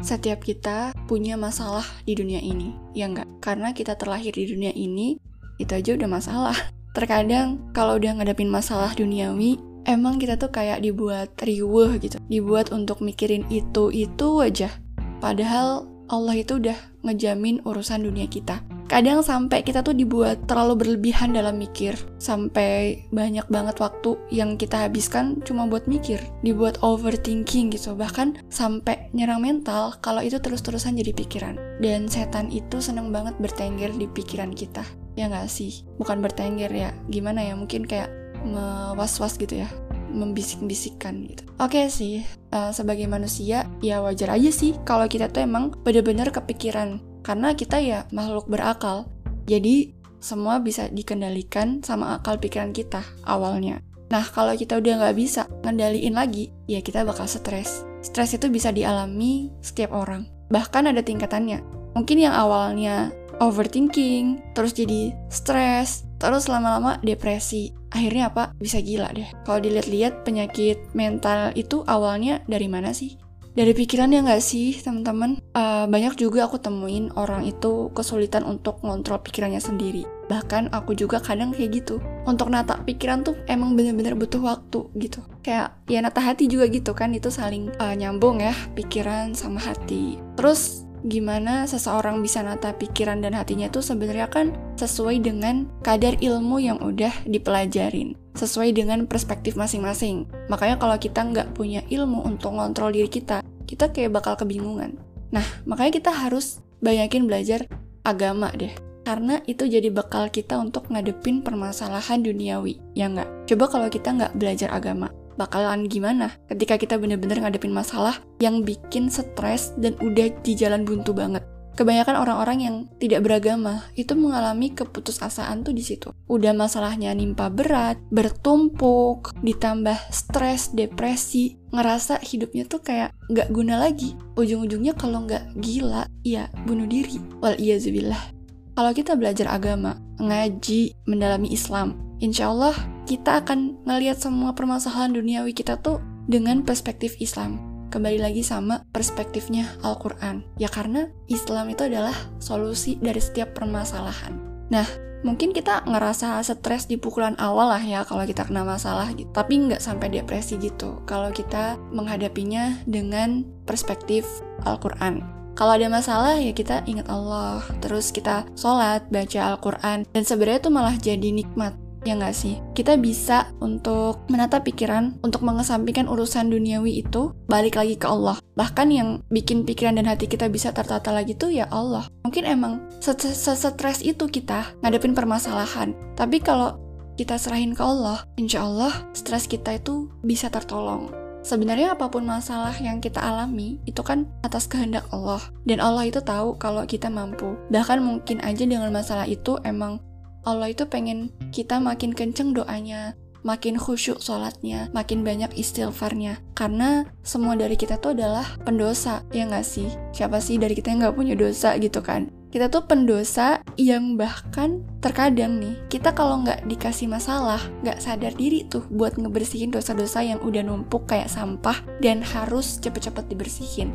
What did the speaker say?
setiap kita punya masalah di dunia ini, ya enggak? Karena kita terlahir di dunia ini, itu aja udah masalah. Terkadang kalau udah ngadepin masalah duniawi, emang kita tuh kayak dibuat riweh gitu. Dibuat untuk mikirin itu-itu aja. Padahal Allah itu udah ngejamin urusan dunia kita kadang sampai kita tuh dibuat terlalu berlebihan dalam mikir. Sampai banyak banget waktu yang kita habiskan cuma buat mikir dibuat overthinking gitu. Bahkan sampai nyerang mental kalau itu terus-terusan jadi pikiran. Dan setan itu seneng banget bertengger di pikiran kita. Ya nggak sih? Bukan bertengger ya. Gimana ya? Mungkin kayak mewas-was gitu ya. Membisik-bisikkan gitu. Oke okay sih, uh, sebagai manusia ya wajar aja sih kalau kita tuh emang bener-bener kepikiran karena kita ya makhluk berakal. Jadi semua bisa dikendalikan sama akal pikiran kita awalnya. Nah, kalau kita udah nggak bisa ngendaliin lagi, ya kita bakal stres. Stres itu bisa dialami setiap orang. Bahkan ada tingkatannya. Mungkin yang awalnya overthinking, terus jadi stres, terus lama-lama depresi. Akhirnya apa? Bisa gila deh. Kalau dilihat-lihat penyakit mental itu awalnya dari mana sih? Dari pikiran ya nggak sih teman-teman? Uh, banyak juga aku temuin orang itu kesulitan untuk ngontrol pikirannya sendiri. Bahkan aku juga kadang kayak gitu. Untuk nata pikiran tuh emang bener-bener butuh waktu gitu. Kayak ya nata hati juga gitu kan itu saling uh, nyambung ya pikiran sama hati. Terus gimana seseorang bisa nata pikiran dan hatinya itu sebenarnya kan sesuai dengan kadar ilmu yang udah dipelajarin sesuai dengan perspektif masing-masing. Makanya kalau kita nggak punya ilmu untuk ngontrol diri kita kita kayak bakal kebingungan. Nah makanya kita harus banyakin belajar agama deh karena itu jadi bekal kita untuk ngadepin permasalahan duniawi ya nggak? Coba kalau kita nggak belajar agama bakalan gimana ketika kita bener-bener ngadepin masalah yang bikin stres dan udah di jalan buntu banget. Kebanyakan orang-orang yang tidak beragama itu mengalami keputusasaan tuh di situ. Udah masalahnya nimpa berat, bertumpuk, ditambah stres, depresi, ngerasa hidupnya tuh kayak nggak guna lagi. Ujung-ujungnya kalau nggak gila, ya bunuh diri. Wal iyazubillah. Kalau kita belajar agama, ngaji, mendalami Islam, insya Allah kita akan ngelihat semua permasalahan duniawi kita tuh dengan perspektif Islam. Kembali lagi sama perspektifnya Al-Quran. Ya karena Islam itu adalah solusi dari setiap permasalahan. Nah, mungkin kita ngerasa stres di pukulan awal lah ya kalau kita kena masalah gitu. Tapi nggak sampai depresi gitu kalau kita menghadapinya dengan perspektif Al-Quran. Kalau ada masalah ya kita ingat Allah, terus kita sholat, baca Al-Quran, dan sebenarnya itu malah jadi nikmat Ya nggak sih? Kita bisa untuk menata pikiran, untuk mengesampingkan urusan duniawi itu, balik lagi ke Allah. Bahkan yang bikin pikiran dan hati kita bisa tertata lagi tuh ya Allah. Mungkin emang sesetres itu kita ngadepin permasalahan. Tapi kalau kita serahin ke Allah, insya Allah stres kita itu bisa tertolong. Sebenarnya apa pun masalah yang kita alami itu kan atas kehendak Allah dan Allah itu tahu kalau kita mampu. Bahkan mungkin aja dengan masalah itu emang Allah itu pengen kita makin kenceng doanya, makin khusyuk sholatnya, makin banyak istighfarnya. Karena semua dari kita tuh adalah pendosa, ya nggak sih? Siapa sih dari kita yang nggak punya dosa gitu kan? Kita tuh pendosa yang bahkan terkadang nih, kita kalau nggak dikasih masalah, nggak sadar diri tuh buat ngebersihin dosa-dosa yang udah numpuk kayak sampah dan harus cepet-cepet dibersihin.